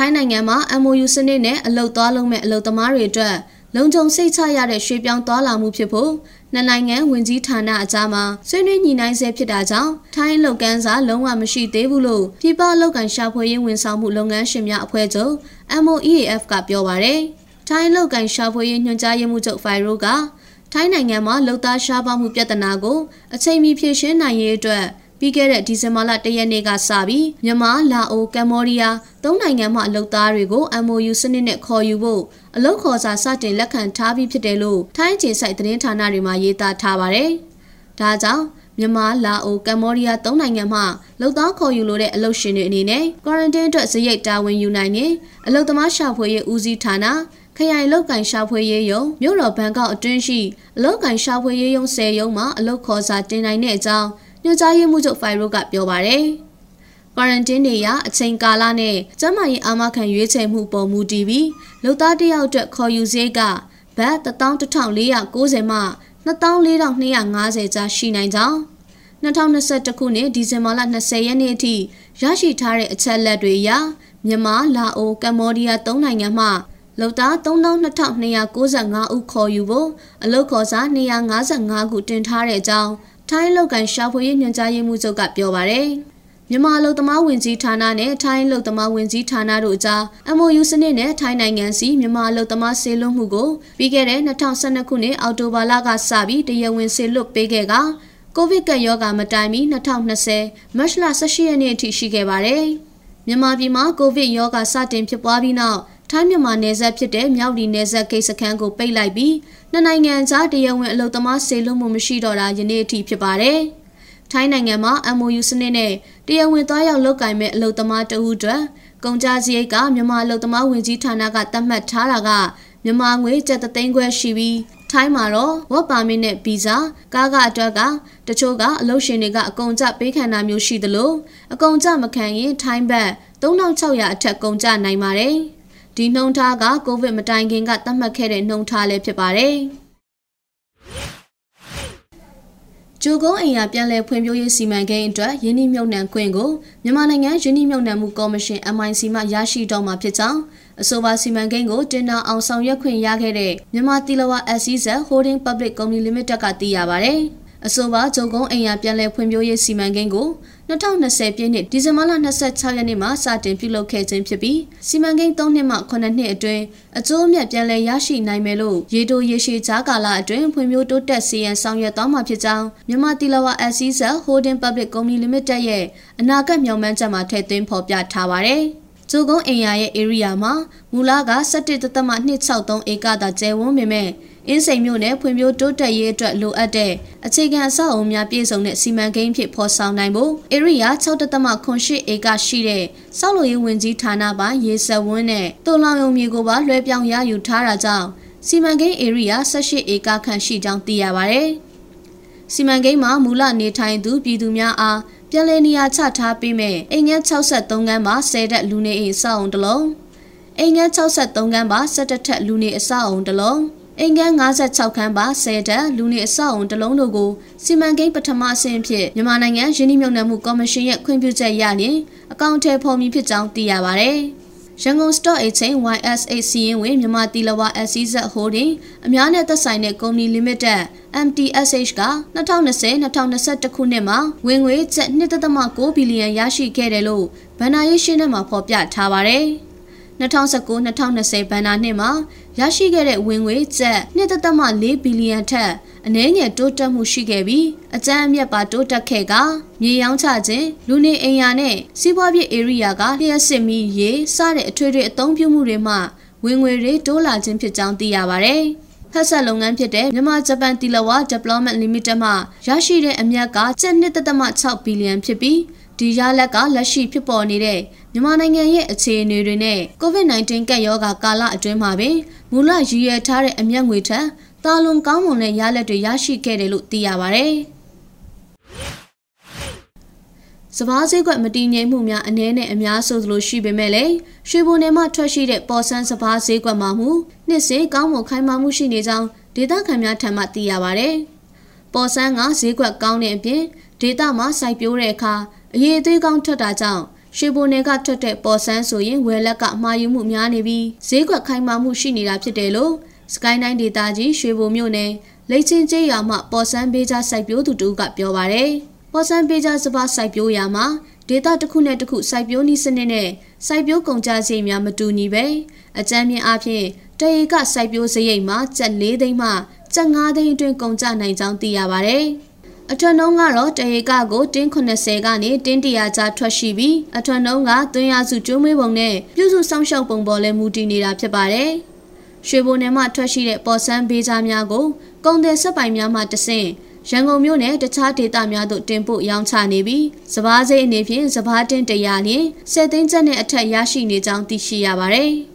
ထိုင်းနိုင်ငံမှာ MOU စနစ်နဲ့အလုပ်သွားလုပ်မဲ့အလုပ်သမားတွေအတွက်လုံခြုံစိတ်ချရတဲ့ရွှေပြောင်းသွားလာမှုဖြစ်ဖို့နှစ်နိုင်ငံဝင်ကြီးဌာနအကြားမှာဆွေးနွေးညှိနှိုင်းဆဲဖြစ်တာကြောင့်ထိုင်းလုပ်ကမ်းစာလုံးဝမရှိသေးဘူးလို့ပြည်ပလုပ်ကန်ရှာဖွေရေးဝန်ဆောင်မှုလုပ်ငန်းရှင်များအဖွဲ့ချုပ် MOEAF ကပြောပါရယ်ထိုင်းလုပ်ကန်ရှာဖွေရေးညွှန်ကြားရေးမှူးချုပ်ဖိုင်ရိုကထိုင်းနိုင်ငံမှာလုံသားရှားပါမှုပြဿနာကိုအချိန်မီဖြေရှင်းနိုင်ရေးအတွက် ပြီးခဲ့တဲ့ဒီဇင်ဘာလ၁ရက်နေ့ကစပြီးမြန်မာ၊လာအို၊ကမ္ဘောဒီးယားသုံးနိုင်ငံမှအလုပ်သားတွေကို MOU စနစ်နဲ့ခေါ်ယူဖို့အလုပ်ခေါ်စာစတင်လက်ခံထားပြီးဖြစ်တယ်လို့ထိုင်းအခြေစိုက်သတင်းဌာနတွေမှာရေးသားထားပါတယ်။ဒါကြောင့်မြန်မာ၊လာအို၊ကမ္ဘောဒီးယားသုံးနိုင်ငံမှလုံသားခေါ်ယူလိုတဲ့အလုပ်ရှင်တွေအနေနဲ့ quarantine အတွက်ဇရိတ်တာဝန်ယူနိုင်ရင်အလုပ်သမားရှာဖွေရေးဦးစီးဌာနခရိုင်လောက်ကင်ရှာဖွေရေးယုံမြို့တော်ဘန်ကောက်အတွင်းရှိအလောက်ကင်ရှာဖွေရေးယုံ၁၀ယုံမှာအလုပ်ခေါ်စာတင်နိုင်တဲ့အကြောင်း ညွှန်ကြားရေးမှူးချုပ်ဖိုင်ရိုကပြောပါရယ်။ကွာရန်တင်းနေရအချိန်ကာလနဲ့ကျန်းမာရေးအာမခံရွေးချယ်မှုပေါ်မူတည်ပြီးလူသားတယောက်အတွက်ခေါ်ယူစရိတ်ကဘတ်11490မှ24250ကျားရှိနိုင်ကြောင်း2021ခုနှစ်ဒီဇင်ဘာလ20ရက်နေ့အထိရရှိထားတဲ့အချက်လက်တွေအရမြန်မာ၊လာအို၊ကမ္ဘောဒီးယား၃နိုင်ငံမှလုံသား3295ဦးခေါ်ယူဖို့အလုတ်ခေါ်စာ255ခုတင်ထားတဲ့အကြောင်း ထိုင်းလောက်ကန်ရှာဖွေရေးညွှန်ကြားရေးမှူးချုပ်ကပြောပါရယ်မြန်မာလုံသမားဝင်ကြီးဌာနနဲ့ထိုင်းလုံသမားဝင်ကြီးဌာနတို့အကြား MOU စနစ်နဲ့ထိုင်းနိုင်ငံစီမြန်မာလုံသမားစေလွှတ်မှုကိုပြီးခဲ့တဲ့2012ခုနှစ်အောက်တိုဘာလကစပြီးတရားဝင်စေလွှတ်ပေးခဲ့ကကိုဗစ်ကပ်ရောဂါမတိုင်မီ2020မတ်လ18ရက်နေ့အထိရှိခဲ့ပါတယ်။မြန်မာပြည်မှာကိုဗစ်ရောဂါစတင်ဖြစ်ပွားပြီးနောက် ထိုင်းမြန်မာနယ်စပ်ဖြစ်တဲ့မြောက်ဒီနယ်စပ်ဂိတ်စခန်းကိုပိတ်လိုက်ပြီးနှစ်နိုင်ငံကြားတရားဝင်အလုပ်သမားစေလွှတ်မှုမရှိတော့တာယနေ့အထိဖြစ်ပါတယ်။ထိုင်းနိုင်ငံမှာ MOU စနစ်နဲ့တရားဝင်သွားရောက်လုပ်ကင်မဲ့အလုပ်သမားတဦးအတွက်ကုန်ကြစရိတ်ကမြန်မာအလုပ်သမားဝင်ကြီးဌာနကသတ်မှတ်ထားတာကမြန်မာငွေကျပ်သိန်းခွဲရှိပြီးထိုင်းမှာတော့ဝက်ပါမစ်နဲ့ဗီဇာကားကအတွက်ကတချို့ကအလုပ်ရှင်တွေကအကုန်ကြပေးခံတာမျိုးရှိသလိုအကုန်ကြမခံရင်ထိုင်းဘတ်3600အထက်ကုန်ကြနိုင်ပါတယ်။ ဒီနှုံထားကကိုဗစ်မတိုင်ခင်ကသတ်မှတ်ခဲ့တဲ့နှုံထားလည်းဖြစ်ပါတယ်။ကျိုးကုန်းအိမ်ယာပြန်လည်ဖွံ့ဖြိုးရေးစီမံကိန်းအတွက်ယင်းနှိမ့်မြုံနှံခွင့်ကိုမြန်မာနိုင်ငံယင်းနှိမ့်မြုံနှံမှုကော်မရှင် MIC မှရရှိတော့မှာဖြစ်ကြောင်းအဆိုပါစီမံကိန်းကိုတင်နာအောင်ဆောင်ရွက်ခွင့်ရခဲ့တဲ့မြန်မာတီလဝါ SEZ Holding Public Company Limited ကသိရပါဗျ။အဆိုပါဂျုံကုန်းအိမ်ယာပြန်လည်ဖွံ့ဖြိုးရေးစီမံကိန်းကို 2020ပြည့်နှစ်ဒီဇင်ဘာလ26ရက်နေ့မှာစတင်ပြုလုပ်ခဲ့ခြင်းဖြစ်ပြီးစီမံကိန်း3နှစ်မှ9နှစ်အတွင်းအကျိုးအမြတ်ပြန်လည်ရရှိနိုင်မယ်လို့ရေတိုရေရှည်ကြားကာလအတွင်းဖွံ့ဖြိုးတိုးတက်စေရန်ဆောင်ရွက်သွားမှာဖြစ်ကြောင်းမြန်မာတီလဝါ SEZ Holding Public Company Limited ရဲ့အနာဂတ်မျှော်မှန်းချက်မှာထည့်သွင်းဖော်ပြထားပါတယ်။ ကျိုးကုန်းအိမ်ယာရဲ့ area မှာမူလက17.263ဧကသာကျယ်ဝန်းပေမဲ့အင်းစိန်မြို့နယ်ဖွံ့ဖြိုးတိုးတက်ရေးအတွက်လိုအပ်တဲ့အခြေခံအဆောက်အအုံများပြည့်စုံတဲ့စီမံကိန်းဖြစ်ဖော်ဆောင်နိုင်ဖို့ဧရိယာ6.8ဧကရှိတဲ့စောက်လိုရေးဝင်ကြီးဌာနပိုင်းရေစက်ဝန်းနဲ့တုံလောင်ယုံမြေကိုပါလွှဲပြောင်းရယူထားတာကြောင့်စီမံကိန်းဧရိယာ18ဧကခန့်ရှိကြောင်းသိရပါဗျ။စီမံကိန်းမှာမူလနေထိုင်သူပြည်သူများအား ပြန်လည်နေရာချထားပေးမယ်အိမ်ငန်း63ခန်းပါ10တက်လူနေအိမ်အဆောက်အုံတစ်လုံးအိမ်ငန်း63ခန်းပါ17ထက်လူနေအဆောက်အုံတစ်လုံးအိမ်ကန်း56ခန်းပါ10တက်လူနေအဆောက်အုံတစ်လုံးတို့ကိုစီမံကိန်းပထမအဆင့်ဖြစ်မြန်မာနိုင်ငံရင်းနှီးမြှုပ်နှံမှုကော်မရှင်ရဲ့ခွင့်ပြုချက်ရရင်အကောင့်ထဲဖော်မီဖြစ်ကြောင်းသိရပါဗျ။ ရန်ကုန် Stock Exchange YSA စီရင်ဝင်မြန်မာတီလဝါ SEZ Holding အများနဲ့သက်ဆိုင်တဲ့ကုမ္ပဏီ Limited MTSH က2020-2021ခုနှစ်မှာဝင်ငွေကျပ်1.9ဘီလီယံရရှိခဲ့တယ်လို့ဗန်နာရေးရှင်းထဲမှာဖော်ပြထားပါတယ်။ 2019-2020ဘဏ္ဍာနှစ်မှာရရှိခဲ့တဲ့ဝင်ငွေကျပ်1.4ဘီလီယံထက်အနည်းငယ်တိုးတက်မှုရှိခဲ့ပြီးအကြမ်းအမြတ်ပါတိုးတက်ခဲ့ကမြေရောင်းချခြင်းလူနေအိမ်ယာနဲ့စီးပွားဖြစ်ဧရိယာကလျှက်စစ်မီရေစတဲ့အထွေထွေအသုံးပြုမှုတွေမှဝင်ငွေတွေတိုးလာခြင်းဖြစ်ကြောင်းသိရပါဗျ။ဖက်ဆက်လုပ်ငန်းဖြစ်တဲ့မြန်မာဂျပန်တီလဝါ Development Limited မှရရှိတဲ့အမြတ်ကကျပ်1.6ဘီလီယံဖြစ်ပြီး ဒီရလက်ကလက်ရှိဖြစ်ပေါ်နေတဲ့မြန်မာနိုင်ငံရဲ့အခြေအနေတွေနဲ့ COVID-19 ကပ်ရောဂါကာလအတွင်းမှာပင်မူလရည်ရွယ်ထားတဲ့အမျက်ငွေထက်တာလွန်ကောင်းမွန်တဲ့ရလက်တွေရရှိခဲ့တယ်လို့သိရပါဗျ။စဘာဈေးကွက်မတည်ငြိမ်မှုများအနည်းနဲ့အများဆိုသလိုရှိပေမဲ့လည်းရွှေဘုံနယ်မှထွက်ရှိတဲ့ပေါ်ဆန်းစဘာဈေးကွက်မှာမူနှစ်စဉ်ကောင်းမွန်ခိုင်မာမှုရှိနေကြောင်းဒေသခံများထံမှသိရပါဗျ။ပေါ်ဆန်းကဈေးကွက်ကောင်းတဲ့အပြင်ဒေသမှာစိုက်ပျိုးတဲ့အခါ အရေးအသေးကောင်းထွက်တာကြောင့်ရွှေဘိုနယ်ကထွက်တဲ့ပေါ်ဆန်းဆိုရင်ဝယ်လက်ကမှာယူမှုများနေပြီးဈေးကွက်ခိုင်မာမှုရှိနေတာဖြစ်တယ်လို့စကိုင်းတိုင်းဒေသကြီးရွှေဘိုမြို့နယ်လိတ်ချင်းကျေးရွာမှပေါ်ဆန်းဘေးကြားစိုက်ပျိုးသူတူကပြောပါရယ်ပေါ်ဆန်းဘေးကြားစပါးစိုက်ပျိုးရာမှာဒေတာတစ်ခုနဲ့တစ်ခုစိုက်ပျိုးနည်းစနစ်နဲ့စိုက်ပျိုးကုန်ကြစရိတ်များမတူညီပဲအကြမ်းမြင့်အဖြစ်တရေကစိုက်ပျိုးစရိတ်မှာကျပ်၄သိန်းမှကျပ်၅သိန်းအတွင်းကုန်ကြနိုင်ကြောင်းသိရပါဗျ။ အထွန်းနှုံးကတော့တရေကကိုတင်း80ကနေတင်း100ကြားထွက်ရှိပြီးအထွန်းနှုံးကသွင်းရစုကျိုးမွေးပုံနဲ့ပြုစုဆောင်ရှောက်ပုံပေါ်လဲမူတည်နေတာဖြစ်ပါတယ်။ရွှေဘိုနယ်မှထွက်ရှိတဲ့ပေါ်ဆန်းဘေးကြားများကိုကုန်သည်စက်ပိုင်များမှတဆင့်ရန်ကုန်မြို့နယ်တခြားဒေသများသို့တင်ပို့ရောင်းချနေပြီးစပားစိတ်အနေဖြင့်စပားတင်တရာလျင်7သိန်းကျပ်နဲ့အထက်ရရှိနေကြောင်းသိရှိရပါတယ်။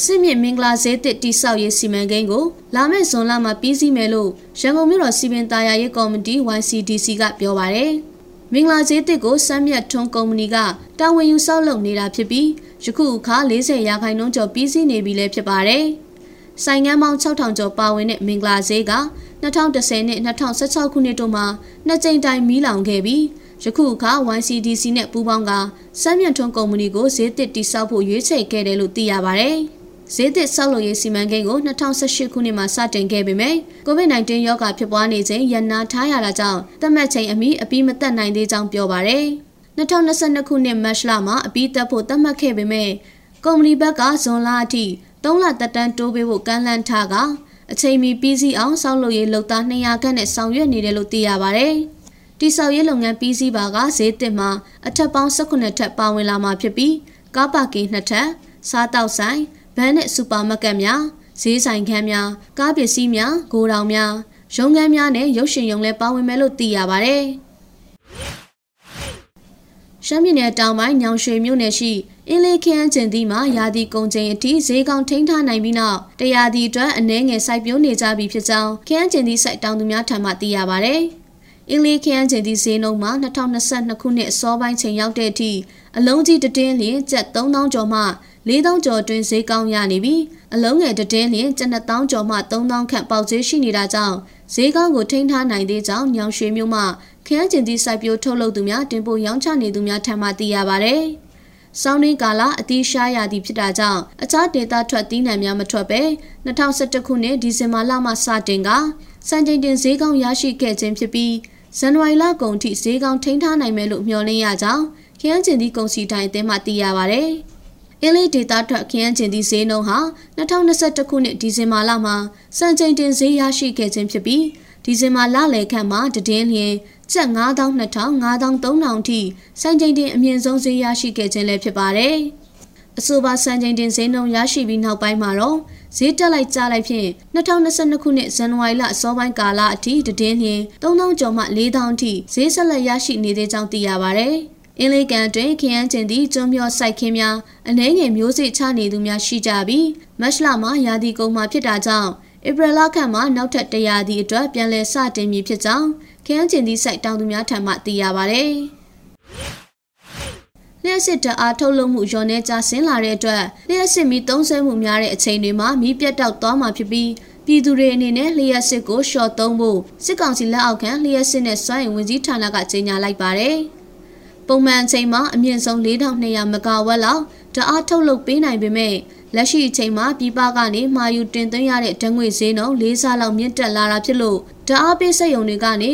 အစစ်မြင့်မင်္ဂလာဈေးသစ်တိဆောက်ရေးစီမံကိန်းကိုလာမယ့်ဇွန်လမှာပြီးစီးမယ်လို့ရန်ကုန်မြို့တော်စီပင်သားယာရေးကော်မတီ YCDC ကပြောပါရယ်။မင်္ဂလာဈေးသစ်ကိုစမ်းမြတ်ထွန်းကုမ္ပဏီကတာဝန်ယူဆောက်လုပ်နေတာဖြစ်ပြီးယခုအခါ40ရာခိုင်နှုန်းကျော်ပြီးစီးနေပြီလည်းဖြစ်ပါတယ်။ဆိုင်ငန်းပေါင်း6000ကျော်ပါဝင်တဲ့မင်္ဂလာဈေးက2010နဲ့2016ခုနှစ်တို့မှာနှစ်ကြိမ်တိုင်မီးလောင်ခဲ့ပြီးယခုအခါ YCDC နဲ့ပူးပေါင်းကစမ်းမြတ်ထွန်းကုမ္ပဏီကိုဈေးသစ်တိစောက်ဖို့ရွေးချယ်ခဲ့တယ်လို့သိရပါဗျ။ ဈေးသစ်ဆောက်လုပ်ရေးစီမံကိန်းကို2018ခုနှစ်မှာစတင်ခဲ့ပေမဲ့ COVID-19 ရောဂါဖြစ်ပွားနေချိန်ရန်နာထားရတာကြောင့်သတ်မှတ်ချိန်အမိအပြီးမသက်နိုင်သေးကြောင်းပြောပါရယ်2022ခုနှစ်မတ်လမှာအပြီးသက်ဖို့သတ်မှတ်ခဲ့ပေမဲ့ကုမ္ပဏီဘက်ကဇွန်လအထိ3လသက်တမ်းတိုးပေးဖို့ကမ်းလှမ်းထားကအချိန်မီပြီးစီးအောင်ဆောက်လုပ်ရေးလုပ်သား200ခန့်နဲ့ဆောင်ရွက်နေတယ်လို့သိရပါရယ်တိဆောက်ရေးလုပ်ငန်းပြီးစီးပါကဈေးတစ်မှာအထက်ပေါင်း18ထပ်ပါဝင်လာမှာဖြစ်ပြီးကားပါကင်နှစ်ထပ်စားတောက်ဆိုင် ဘဏ်နဲ့စူပါမားကတ်များဈေးဆိုင်ခန်းများကားပစ္စည်းများဂိုဒေါင်များရုံးခန်းများနဲ့ရုပ်ရှင်ရုံလည်းပါဝင်မယ်လို့သိရပါဗျ။ရှမ်းပြည်နယ်တောင်ပိုင်းညောင်ရွှေမြို့နယ်ရှိအင်းလေးခန်းကျင်သီးမှာယာတီကုံချိန်အထိဈေးကောင်ထိန်းထားနိုင်ပြီးနောက်တရားဒီအတွက်အနှဲငယ်စိုက်ပျိုးနေကြပြီဖြစ်ကြောင်းခန်းကျင်သီးစိုက်တောင်သူများထံမှသိရပါဗျ။အင်းလေးခန်းကျင်သီးဈေးနှုန်းမှာ2022ခုနှစ်အစောပိုင်းချိန်ရောက်တဲ့အထိအလုံးကြီးတတင်းလျင်ကျပ်3000ကျော်မှ 4000ကျော်တွင်ဈေးကောင်းရနေပြီးအလုံးငယ်တည်င်းလျင်ကျပ်1000ကျော်မှ3000ခန့်ပေါက်ဈေးရှိနေတာကြောင့်ဈေးကောင်းကိုထိန်းထားနိုင်သေးကြောင်းညောင်ရွှေမြို့မှခရမ်းကျင်သည့်စိုက်ပျိုးထုတ်လုပ်သူများတင်ပို့ရောင်းချနေသူများထံမှသိရပါဗျ။စောင်းရင်းကာလအသီးရှားရသည်ဖြစ်တာကြောင့်အခြားဒေတာထွက်သီးနှံများမထွက်ပဲ2011ခုနှစ်ဒီဇင်ဘာလမှစတင်ကစံချိန်တင်ဈေးကောင်းရရှိခဲ့ခြင်းဖြစ်ပြီးဇန်နဝါရီလကုန်ထိဈေးကောင်းထိန်းထားနိုင်မယ်လို့မျှော်လင့်ရကြောင်းခရမ်းကျင်သည့်ကုန်စည်တိုင်းအသင်းမှသိရပါဗျ။ အင်းလေးဒေတာထွက်ခရမ်းကျင်သည့်ဈေးနှုန်းဟာ2021ခုနှစ်ဒီဇင်ဘာလမှာစံချိန်တင်ဈေးရရှိခဲ့ခြင်းဖြစ်ပြီးဒီဇင်ဘာလလယ်ခန့်မှာတည်င်းလျင်ကျပ်9200 9300ထိစံချိန်တင်အမြင့်ဆုံးဈေးရရှိခဲ့ခြင်းလည်းဖြစ်ပါတယ်။အဆိုပါစံချိန်တင်ဈေးနှုန်းရရှိပြီးနောက်ပိုင်းမှာတော့ဈေးတက်လိုက်ကျလိုက်ဖြင့်2022ခုနှစ်ဇန်နဝါရီလအစောပိုင်းကာလအထိတည်င်းလျင်3000ကျော်မှ4000ထိဈေးဆက်လက်ရရှိနေသေးကြောင်းသိရပါတယ်။ အင်းလေးကန်တွင်ခရမ်းကျင်သည့်ကျွန်းမြော့စိုက်ခင်းများအနှဲငယ်မျိုးစိချနေသူများရှိကြပြီးမတ်လမှာရာသီကုန်မှာဖြစ်တာကြောင့်ဧပြီလခန့်မှာနောက်ထပ်တရာသီအတွက်ပြန်လည်စတင်မည်ဖြစ်ကြောင်းခရမ်းကျင်သည့်စိုက်တောင်သူများထံမှသိရပါဗျ။လျှက်စစ်တအားထုတ်လုပ်မှုရောနေကြဆင်းလာတဲ့အတွက်လျှက်စစ်မီသုံးဆွဲမှုများတဲ့အချိန်တွေမှာမီးပြတ်တောက်သွားမှာဖြစ်ပြီးပြည်သူတွေအနေနဲ့လျှက်စစ်ကိုရှော့သုံးဖို့စစ်ကောင်စီလက်အောက်ခံလျှက်စစ်နဲ့စွမ်းအင်ဝင်ကြီးဌာနကကြေညာလိုက်ပါတယ်။ ပုံမှန်အချိန်မှာအမြင့်ဆုံး4200မဂါဝက်လောက်ဓာတ်အားထုတ်လုပ်ပေးနိုင်ပေမဲ့လက်ရှိအချိန်မှာပြည်ပကနေမှာယူတင်သွင်းရတဲ့ဓာတ်ငွေဈေးနှုန်း၄ဆလောက်မြင့်တက်လာတာဖြစ်လို့ဓာတ်အားပေးစက်ရုံတွေကနေ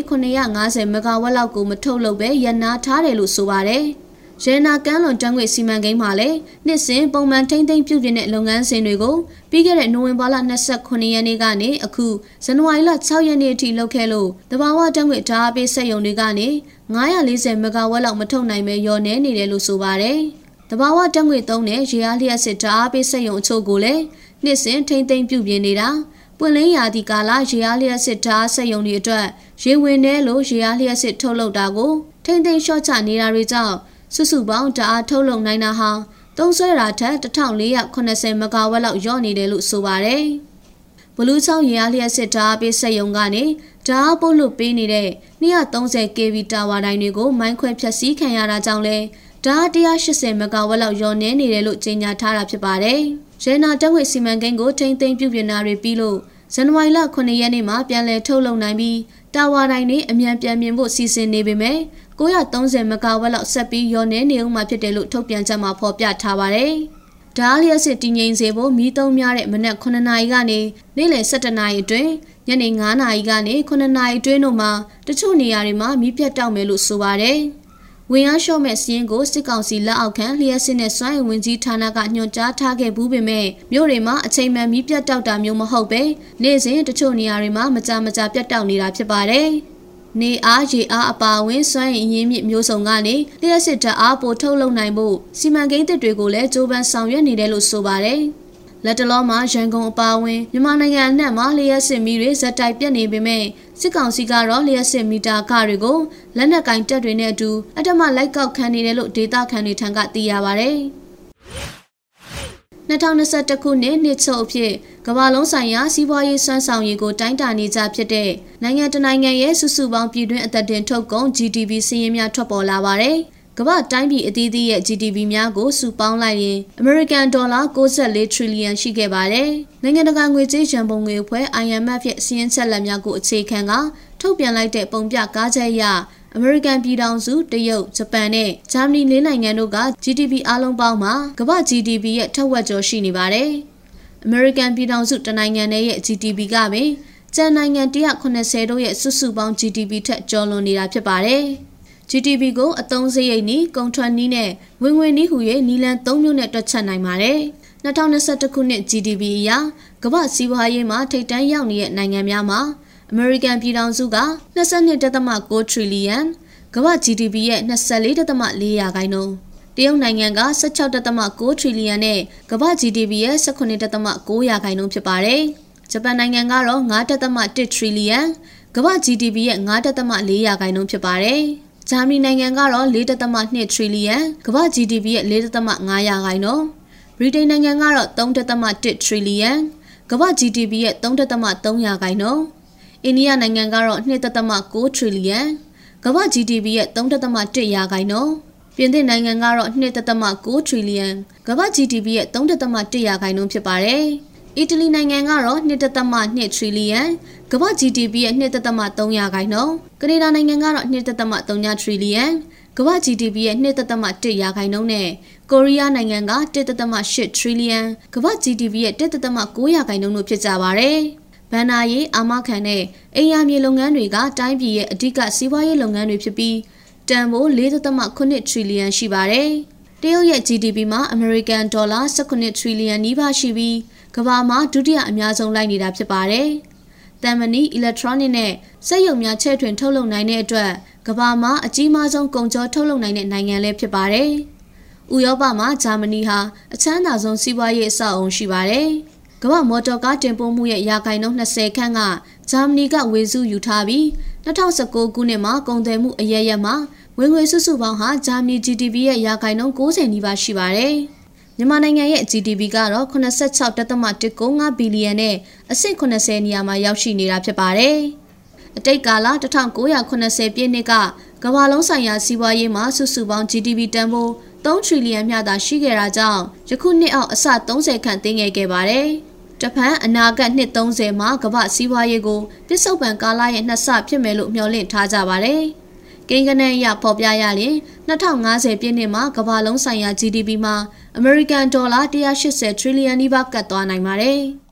950မဂါဝက်လောက်ကိုမထုတ်လုပ်ပဲရန်နာထားတယ်လို့ဆိုပါတယ်။ ရဲနာကန်းလွန်တန်းငွေစီမံကိန်းမှာလည်းနှစ်စဉ်ပုံမှန်ထိမ့်သိမ်းပြုပြင်တဲ့လုပ်ငန်းစဉ်တွေကိုပြီးခဲ့တဲ့နိုဝင်ဘာလ29ရက်နေ့ကနေအခုဇန်နဝါရီလ6ရက်နေ့အထိလုပ်ခဲ့လို့တဘာဝတန်းငွေဓာတ်အားပေးစက်ရုံတွေကနေ940မဂါဝက်လောက်မထုတ်နိုင်ပဲရောနေနေတယ်လို့ဆိုပါတယ်။တဘာဝတန်းငွေသုံးတဲ့ရေအားလျှက်စစ်ဓာတ်အားပေးစက်ရုံအချို့ကိုလည်းနှစ်စဉ်ထိမ့်သိမ်းပြုပြင်နေတာပွင့်လင်းရာသီကာလရေအားလျှက်စစ်ဓာတ်ဆက်ယုံတွေအတွက်ရေဝင်ထဲလို့ရေအားလျှက်စစ်ထုတ်လုပ်တာကိုထိမ့်သိမ်းလျှော့ချနေတာတွေကြောင့် စုစုပေါင်းဓာတ်အားထုတ်လုပ်နိုင်တာဟာသုံးဆွဲတာထက်1480မဂါဝက်လောက်လျော့နေတယ်လို့ဆိုပါတယ်။ဘလူးချောင်းရေအားလျက်စစ်ဓာတ်ပေးစက်ရုံကနေဓာတ်ပို့လို့ပေးနေတဲ့ 230 kV တာဝါတိုင်းတွေကိုမိုင်းခွဲဖြတ်စည်းခံရတာကြောင့်လဲဓာတ်180မဂါဝက်လောက်လျော့နေနေတယ်လို့ကြေညာထားတာဖြစ်ပါတယ်။ရဲနာတက်ဝက်စီမံကိန်းကိုထိမ့်သိမ်းပြုပြင်တာတွေပြီးလို့ဇန်နဝါရီလ9ရက်နေ့မှာပြန်လည်ထုတ်လုပ်နိုင်ပြီးတာဝါတိုင်းနဲ့အမြန်ပြန်မြင်ဖို့စီစဉ်နေပေမဲ့ 930မဂါဝက်လောက်ဆက်ပြီးရောနေနေအောင်မှဖြစ်တယ်လို့ထုတ်ပြန်ချက်မှာဖော်ပြထားပါတယ်။ဒါလျက်စစ်တည်ငြိမ်စေဖို့မီးသုံးများတဲ့မနက်9နာရီကနေနေ့လယ်7နာရီအတွင်းညနေ9နာရီကနေ9နာရီအတွင်းတို့မှာတချို့နေရာတွေမှာမီးပြတ်တောက်မယ်လို့ဆိုပါတယ်။ဝင်အားလျှော့မဲ့စီးရင်ကိုစစ်ကောင်စီလက်အောက်ခံလျှက်စစ်နဲ့စွမ်းအင်ဝင်ကြီးဌာနကညွှန်ကြားထားခဲ့ဘူးပေမဲ့မြို့တွေမှာအချိန်မှန်မီးပြတ်တောက်တာမျိုးမဟုတ်ပဲနေ့စဉ်တချို့နေရာတွေမှာမကြာမကြာပြတ်တောက်နေတာဖြစ်ပါတယ်။ နေအားရေအားအပါအဝင်စွမ်းအင်ရင်းမြစ်မျိုးစုံကနေလျှက်စစ်တပ်အားပိုထုတ်လုပ်နိုင်ဖို့စီမံကိန်းသစ်တွေကိုလည်းကြိုးပမ်းဆောင်ရွက်နေတယ်လို့ဆိုပါတယ်။လက်တလုံးမှာရန်ကုန်အပါအဝင်မြန်မာနိုင်ငံအနှံ့မှာလျှက်စစ်မီတွေဇက်တိုက်ပြက်နေပေမဲ့စစ်ကောင်စီကတော့လျှက်စစ်မီတာခတွေကိုလက်နက်ကင်တပ်တွေနဲ့အတူအတမလိုက်ကောက်ခံနေတယ်လို့ဒေတာခန်တွေထံကသိရပါဗျ။ 2021ခုနှစ်နှစ်ချုပ်အဖြစ်ကမ္ဘာလုံးဆိုင်ရာစီးပွားရေးစွမ်းဆောင်ရည်ကိုတိုင်းတာနေကြဖြစ်တဲ့နိုင်ငံတနိုင်ငံရဲ့စုစုပေါင်းပြည်တွင်းအသက်တင်ထုတ်ကုန် GDP စီးရင်များထွက်ပေါ်လာပါတယ်။ကမ္ဘာတိုင်းပြည်အသီးသီးရဲ့ GDP များကိုစုပေါင်းလိုက်ရင် American Dollar 64 trillion ရှိခဲ့ပါတယ်။နိုင်ငံတကာငွေကြေးရန်ပုံငွေအဖွဲ့ IMF ရဲ့စီးရင်ချက်လက်များကိုအခြေခံကထုတ်ပြန်လိုက်တဲ့ပုံပြကားချက်အရ အမေရိကန်ပြည်ထောင်စုတရုတ်ဂျပန်နဲ့ဂျာမနီလေးနိုင်ငံတို့က GDP အလုံးပေါင်းမှာကမ္ဘာ GDP ရဲ့ထက်ဝက်ကျော်ရှိနေပါတယ်။အမေရိကန်ပြည်ထောင်စုတနိုင်ငံရဲ့ GDP ကပင်ကျန်နိုင်ငံ180တို့ရဲ့စုစုပေါင်း GDP ထက်ကျော်လွန်နေတာဖြစ်ပါတယ်။ GDP ကိုအသုံးစရိတ်နီးကုန်ထွက်နီးနဲ့ဝင်ငွေနီးဟူ၍နီလန်၃မျိုးနဲ့တွက်ချက်နိုင်ပါတယ်။2021ခုနှစ် GDP အရကမ္ဘာစီးပွားရေးမှာထိပ်တန်းရောက်နေတဲ့နိုင်ငံများမှာ အမေရိကန်ပြည်ထောင်စုက22.6 trillion ကမ္ဘာ GDP ရဲ့24.4ရာခိုင်နှုန်းတရုတ်နိုင်ငံက16.6 trillion နဲ့ကမ္ဘာ GDP ရဲ့18.6ရာခိုင်နှုန်းဖြစ်ပါတယ်။ဂျပန်နိုင်ငံကတော့9.1 trillion ကမ္ဘာ GDP ရဲ့9.4ရာခိုင်နှုန်းဖြစ်ပါတယ်။ဂျာမနီနိုင်ငံကတော့4.2 trillion ကမ္ဘာ GDP ရဲ့4.5ရာခိုင်နှုန်းဗြိတိန်နိုင်ငံကတော့3.1 trillion ကမ္ဘာ GDP ရဲ့3.3ရာခိုင်နှုန်း အိန္ဒိယနိုင်ငံကတော့2.9 trillion ကမ္ဘာ GDP ရဲ့3.1ရာခိုင်နှုန်းပြင်သစ်နိုင်ငံကတော့2.9 trillion ကမ္ဘာ GDP ရဲ့3.1ရာခိုင်နှုန်းဖြစ်ပါတယ်အီတလီနိုင်ငံကတော့2.2 trillion ကမ္ဘာ GDP ရဲ့2.3ရာခိုင်နှုန်းကနေဒါနိုင်ငံကတော့2.3 trillion ကမ္ဘာ GDP ရဲ့2.1ရာခိုင်နှုန်းနဲ့ကိုရီးယားနိုင်ငံက1.8 trillion ကမ္ဘာ GDP ရဲ့1.9ရာခိုင်နှုန်းတို့ဖြစ်ကြပါတယ်။ ဗန်နာရေးအာမခံတဲ့အိမ်ယာမြေလုပ်ငန်းတွေကတိုင်းပြည်ရဲ့အဓိကစီးပွားရေးလုပ်ငန်းတွေဖြစ်ပြီးတန်ဖိုး4.8 trillion ရှိပါတယ်။တရုတ်ရဲ့ GDP မှာ American Dollar 18 trillion နီးပါးရှိပြီးကမ္ဘာမှာဒုတိယအများဆုံးလိုက်နေတာဖြစ်ပါတယ်။တမ်မနီ electronic နဲ့စက်ရုံများချဲ့ထွင်ထုတ်လုပ်နိုင်တဲ့အတွက်ကမ္ဘာမှာအကြီးမားဆုံးကုန်ကြောထုတ်လုပ်နိုင်တဲ့နိုင်ငံလည်းဖြစ်ပါတယ်။ဥရောပမှာဂျာမနီဟာအချမ်းသာဆုံးစီးပွားရေးအဆောက်အုံရှိပါတယ်။ ကမ္ဘာမော်တော်ကားတင်ပို့မှုရဲ့ရာခိုင်နှုန်း20ခန့်ကဂျာမနီကဝေစုယူထားပြီး2019ခုနှစ်မှာကုန်သွယ်မှုအရရက်မှာဝင်ငွေစုစုပေါင်းဟာဂျာမနီ GDP ရဲ့ရာခိုင်နှုန်း90နီးပါးရှိပါတယ်။မြန်မာနိုင်ငံရဲ့ GDP ကတော့86.195ဘီလီယံနဲ့အဆင့်80နေရာမှာရောက်ရှိနေတာဖြစ်ပါတယ်။အတိတ်ကာလ1980ပြည့်နှစ်ကကမ္ဘာလုံးဆိုင်ရာစီးပွားရေးမှာစုစုပေါင်း GDP တန်ဖိုး3ထရီလီယံမျှသာရှိခဲ့တာကြောင့်ယခုနှစ်အောက်အဆ30ခန့်တင်းငယ်ခဲ့ပါတယ်။ တပန်အနာဂတ်နှစ်30မှာကမ္ဘာစီးပွားရေးကိုပြစ္ဆုတ်ပံကာလရဲ့နှစ်ဆဖြစ်မယ်လို့မျှော်လင့်ထားကြပါတယ်။ကိန်းဂဏန်းအရဖော်ပြရရင်2050ပြည့်နှစ်မှာကမ္ဘာလုံးဆိုင်ရာ GDP မှာအမေရိကန်ဒေါ်လာ180 trillion နီးပါးကတ်သွားနိုင်ပါတယ်။